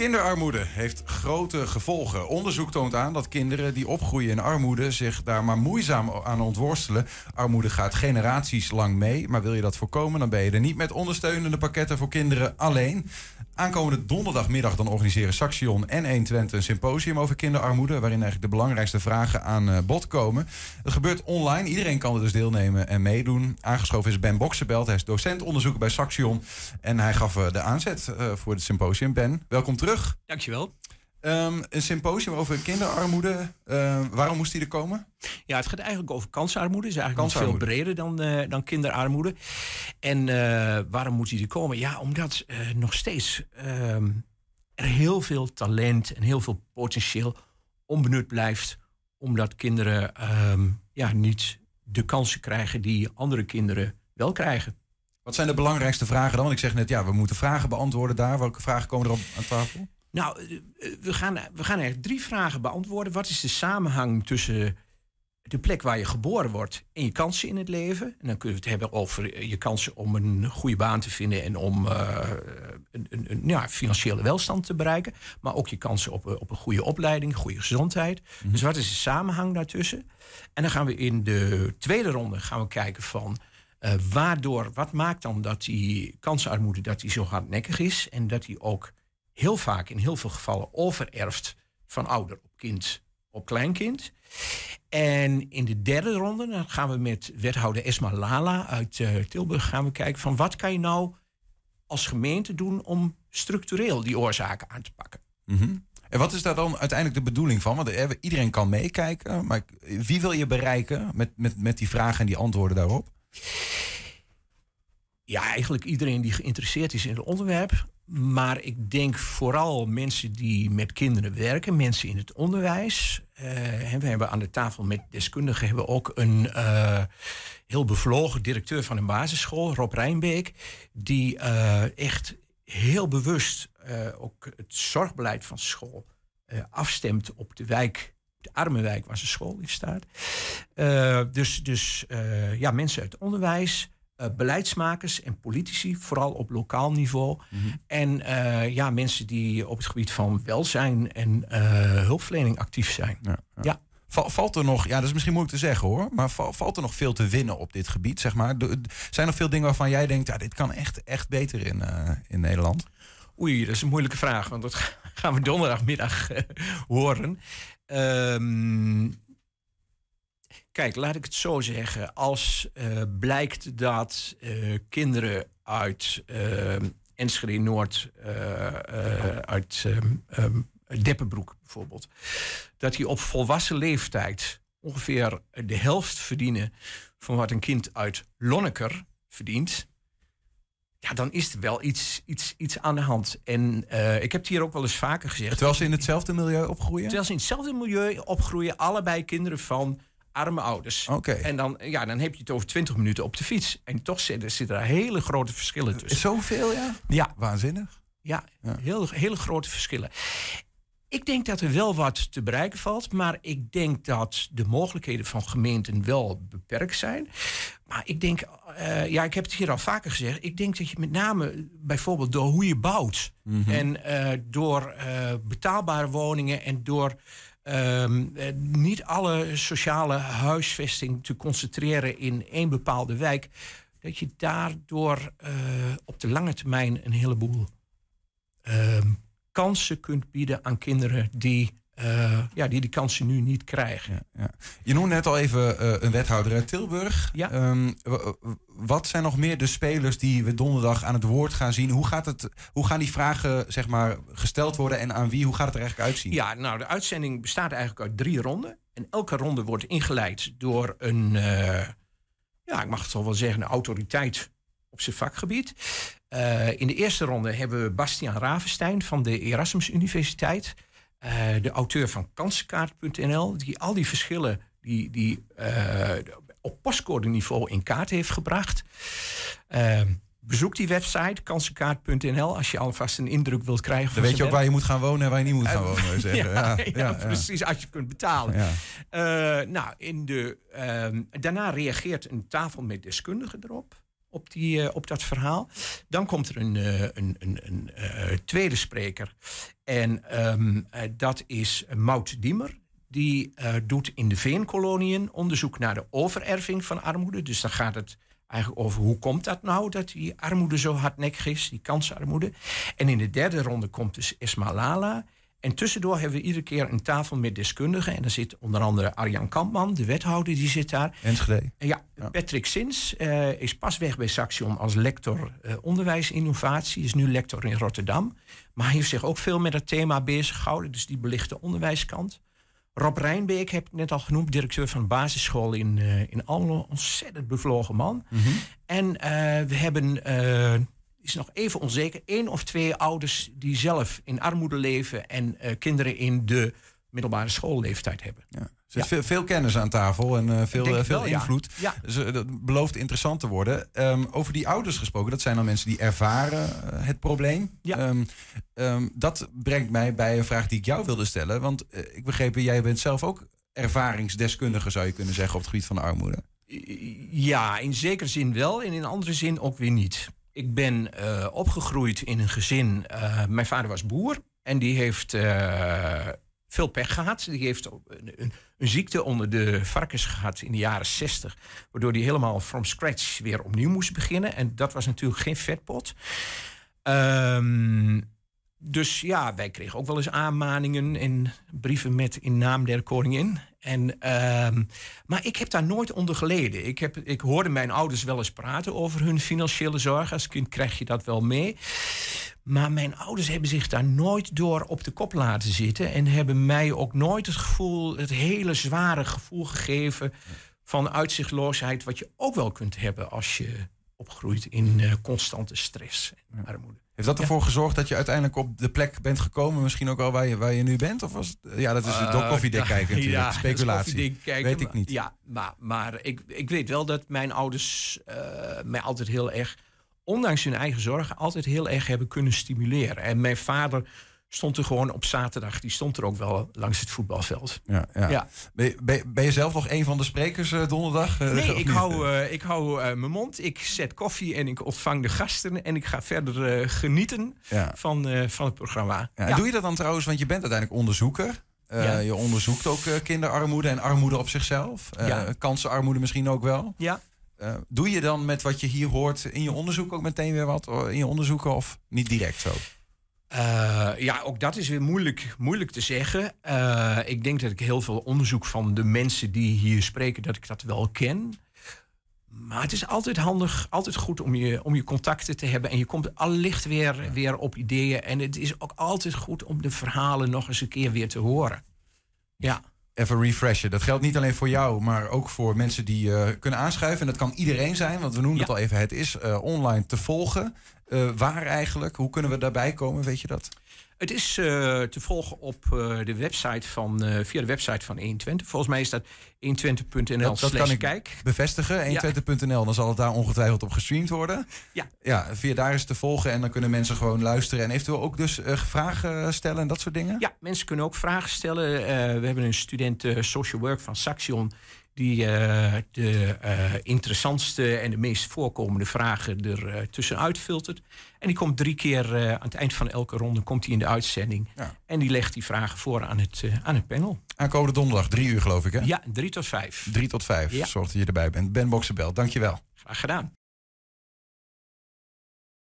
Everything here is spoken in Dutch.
Kinderarmoede heeft grote gevolgen. Onderzoek toont aan dat kinderen die opgroeien in armoede zich daar maar moeizaam aan ontworstelen. Armoede gaat generaties lang mee, maar wil je dat voorkomen, dan ben je er niet met ondersteunende pakketten voor kinderen alleen. Aankomende donderdagmiddag dan organiseren Saxion en 120 een symposium over kinderarmoede, waarin eigenlijk de belangrijkste vragen aan eh, bod komen. Het gebeurt online, iedereen kan er dus deelnemen en meedoen. Aangeschoven is Ben Boksenbelt, hij is docent onderzoeker bij Saxion en hij gaf eh, de aanzet eh, voor het symposium. Ben, welkom terug. Dankjewel. Um, een symposium over kinderarmoede. Uh, waarom moest die er komen? Ja, het gaat eigenlijk over kansarmoede. Het is eigenlijk nog veel breder dan, uh, dan kinderarmoede. En uh, waarom moet die er komen? Ja, omdat nog steeds ehm, er heel veel talent en heel veel potentieel onbenut blijft. Omdat kinderen ja, niet de kansen krijgen die andere kinderen wel krijgen. Wat zijn de belangrijkste vragen dan? Want ik zeg net, ja, we moeten vragen beantwoorden daar. Welke vragen komen er op aan tafel? Nou, eh, we gaan, we gaan eigenlijk drie vragen beantwoorden. Wat is de samenhang tussen de plek waar je geboren wordt en je kansen in het leven? En dan kunnen we het hebben over je kansen om een goede baan te vinden en om uh, een, een, een ja, financiële welstand te bereiken. Maar ook je kansen op, op een goede opleiding, goede gezondheid. Mhm. Dus wat is de samenhang daartussen? En dan gaan we in de tweede ronde gaan we kijken van uh, waardoor, wat maakt dan dat die kansenarmoede dat die zo hardnekkig is en dat die ook heel vaak in heel veel gevallen overerft van ouder op kind op kleinkind. En in de derde ronde dan gaan we met wethouder Esma Lala uit uh, Tilburg gaan we kijken van wat kan je nou als gemeente doen om structureel die oorzaken aan te pakken. -hmm. En wat is daar dan uiteindelijk de bedoeling van? Want eh, iedereen kan meekijken, maar wie wil je bereiken met, met, met die vragen en die antwoorden daarop? Ja, eigenlijk iedereen die geïnteresseerd is in het onderwerp. Maar ik denk vooral mensen die met kinderen werken, mensen in het onderwijs. Uh, we hebben aan de tafel met deskundigen hebben ook een uh, heel bevlogen directeur van een basisschool, Rob Rijnbeek, die uh, echt heel bewust ook het zorgbeleid van school afstemt op de wijk, de arme wijk waar zijn school in staat. dus dus ja, mensen uit het onderwijs. Uh, beleidsmakers en politici, vooral op lokaal niveau. Mm -hmm. En ja, mensen die op het gebied van welzijn en hulpverlening actief zijn. Ja, ja. ja. Valt er nog, ja, dat is misschien moeilijk te zeggen hoor, maar valt er nog veel te winnen op dit gebied, zeg maar? Zijn er veel dingen waarvan jij denkt, ja, dit kan echt, echt beter in, in Nederland? Oei, dat is een moeilijke vraag, want dat gaan we donderdagmiddag horen. Um, Kijk, laat ik het zo zeggen. Als uh, blijkt dat uh, kinderen uit uh, Enschede Noord, uit um, Deppenbroek bijvoorbeeld, dat die op volwassen leeftijd ongeveer de helft verdienen van wat een kind uit Lonneker verdient. Ja, dan is er wel iets, iets, iets aan de hand. En ik heb het hier ook wel eens vaker gezegd. Terwijl ze in hetzelfde milieu opgroeien? Terwijl ze in hetzelfde milieu opgroeien, allebei kinderen van arme ouders. En dan, ja, dan heb je het over 20 minuten op de fiets. En toch zitten, zitten er hele grote verschillen tussen. Zoveel, ja? Ja. Waanzinnig. Ja, ja. Heel, hele grote verschillen. Ik denk dat er wel wat te bereiken valt, maar ik denk dat de mogelijkheden van gemeenten wel beperkt zijn. Maar ik denk, uh, ja, ik heb het hier al vaker gezegd, ik denk dat je met name bijvoorbeeld door hoe je bouwt mm -hmm. en uh, door uh, betaalbare woningen en door Um, niet alle sociale huisvesting te concentreren in één bepaalde wijk. Dat je daardoor op de lange termijn een heleboel um, kansen kunt bieden aan kinderen die uh, ja, die die kansen nu niet krijgen. Ja. Je noemde net al even uh, een wethouder uit Tilburg. Ja. Um, wat zijn nog meer de spelers die we donderdag aan het woord gaan zien? Hoe, gaat het, hoe gaan die vragen zeg maar, gesteld worden en aan wie? Hoe gaat het er eigenlijk uitzien? Ja, nou, de uitzending bestaat eigenlijk uit drie ronden. En elke ronde wordt ingeleid door een, uh, ja, ik mag het wel zeggen, een autoriteit op zijn vakgebied. In de eerste ronde hebben we Bastiaan Ravenstein van de Erasmus Universiteit. Uh, de auteur van kansenkaart.nl, die al die verschillen die, die uh, op postcode-niveau in kaart heeft gebracht. Uh, bezoek die website, kansenkaart.nl, als je alvast een indruk wilt krijgen. Dan weet je ook waar je moet gaan wonen en waar je niet moet gaan wonen. Zeggen. ja, ja, ja, precies, als je kunt betalen. nou, in de, daarna reageert een tafel met deskundigen erop. Op, die, op dat verhaal. Dan komt er een, een, een, een tweede spreker. En ehm, dat is Mout Diemer. Die doet in de veenkoloniën onderzoek naar de overerving van armoede. Dus dan gaat het eigenlijk over hoe komt dat nou dat die armoede zo hardnekkig is, die kansarmoede. En in de derde ronde komt dus Esma Lala. En tussendoor hebben we iedere keer een tafel met deskundigen. En daar zit onder andere Arjan Kampman, de wethouder, die zit daar. Enschede. Ja, Patrick Sins uh, is pas weg bij Saxion als lector uh, onderwijsinnovatie. Is nu lector in Rotterdam. Maar hij heeft zich ook veel met het thema bezig gehouden. Dus die belicht de onderwijskant. Rob Rijnbeek heb ik net al genoemd, directeur van de basisschool in, uh, in Almelo. Ontzettend bevlogen man. Mhm. En we hebben, is nog even onzeker, één of twee ouders die zelf in armoede leven en kinderen in de middelbare schoolleeftijd hebben. Ja. Er zit veel, kennis aan tafel en uh, veel, uh, veel invloed. Ja. Dus dat belooft interessant te worden. Um, over die ouders gesproken, dat zijn dan mensen die ervaren het probleem. Ja. Um, um, dat brengt mij bij een vraag die ik jou wilde stellen. Want ik begreep, jij bent zelf ook ervaringsdeskundige, zou je kunnen zeggen, op het gebied van de armoede. Ja, in zekere zin wel en in andere zin ook weer niet. Ik ben opgegroeid in een gezin. mijn vader was boer en die heeft veel pech gehad. Die heeft een, een, ziekte onder de varkens gehad in de jaren 60. Waardoor hij helemaal from scratch weer opnieuw moest beginnen. En dat was natuurlijk geen vetpot. Um, dus ja, wij kregen ook wel eens aanmaningen en brieven met in naam der koningin. En, uh, maar ik heb daar nooit onder geleden. Ik, heb, ik hoorde mijn ouders wel eens praten over hun financiële zorgen. Als kind krijg je dat wel mee. Maar mijn ouders hebben zich daar nooit door op de kop laten zitten. En hebben mij ook nooit het gevoel, het hele zware gevoel gegeven van uitzichtloosheid. Wat je ook wel kunt hebben als je opgroeit in uh, constante stress en armoede. Heeft dat ervoor gezorgd dat je uiteindelijk op de plek bent gekomen, misschien ook al waar je, waar je nu bent? Of was het, ja, dat is uh, door koffiedik kijken natuurlijk, ja, speculatie. Kijken, weet ik niet. Ja, maar, maar ik, ik weet wel dat mijn ouders uh, mij altijd heel erg, ondanks hun eigen zorgen, altijd heel erg hebben kunnen stimuleren. En mijn vader stond er gewoon op zaterdag. Die stond er ook wel langs het voetbalveld. Ja, ja. ja. Ben, je, ben, je zelf nog een van de sprekers uh, donderdag? Uh, nee, ik hou, uh, ik hou mijn mond. Ik zet koffie en ik ontvang de gasten. En ik ga verder genieten ja. van, van het programma. Ja, Doe je dat dan trouwens, want je bent uiteindelijk onderzoeker. Je onderzoekt ook kinderarmoede en armoede op zichzelf. Kansenarmoede misschien ook wel. Ja. doe je dan met wat je hier hoort in je onderzoek ook meteen weer wat in je onderzoeken of niet direct zo? Uh, ja, ook dat is weer moeilijk, moeilijk te zeggen. Uh, ik denk dat ik heel veel onderzoek van de mensen die hier spreken, dat ik dat wel ken. Maar het is altijd handig, altijd goed om je, om je contacten te hebben. En je komt allicht weer, weer op ideeën. En het is ook altijd goed om de verhalen nog eens een keer weer te horen. Ja even refreshen. Dat geldt niet alleen voor jou, maar ook voor mensen die uh, kunnen aanschuiven. En dat kan iedereen zijn, want we noemen het al even. Het is uh, online te volgen. Uh, waar eigenlijk? Hoe kunnen we daarbij komen? Weet je dat? Het is uh, te volgen op uh, de website van, uh, via de website van 120. Volgens mij is dat 120.nl dat, dat kan ik kijk. bevestigen. 120.nl, ja. dan zal het daar ongetwijfeld op gestreamd worden. Ja. ja. Via daar is te volgen en dan kunnen mensen gewoon luisteren. En eventueel ook dus vragen stellen en dat soort dingen? Ja, mensen kunnen ook vragen stellen. we hebben een student social work van Saxion die uh, de uh, interessantste en de meest voorkomende vragen er uh, tussenuit filtert. En die komt drie keer aan het eind van elke ronde komt hij in de uitzending. Ja. En die legt die vragen voor aan het, aan het panel. Aankomende donderdag, drie uur geloof ik hè? Ja, drie tot vijf. Drie tot vijf, ja. zorg dat je erbij bent. Ben Boxenbel, dankjewel. Graag gedaan.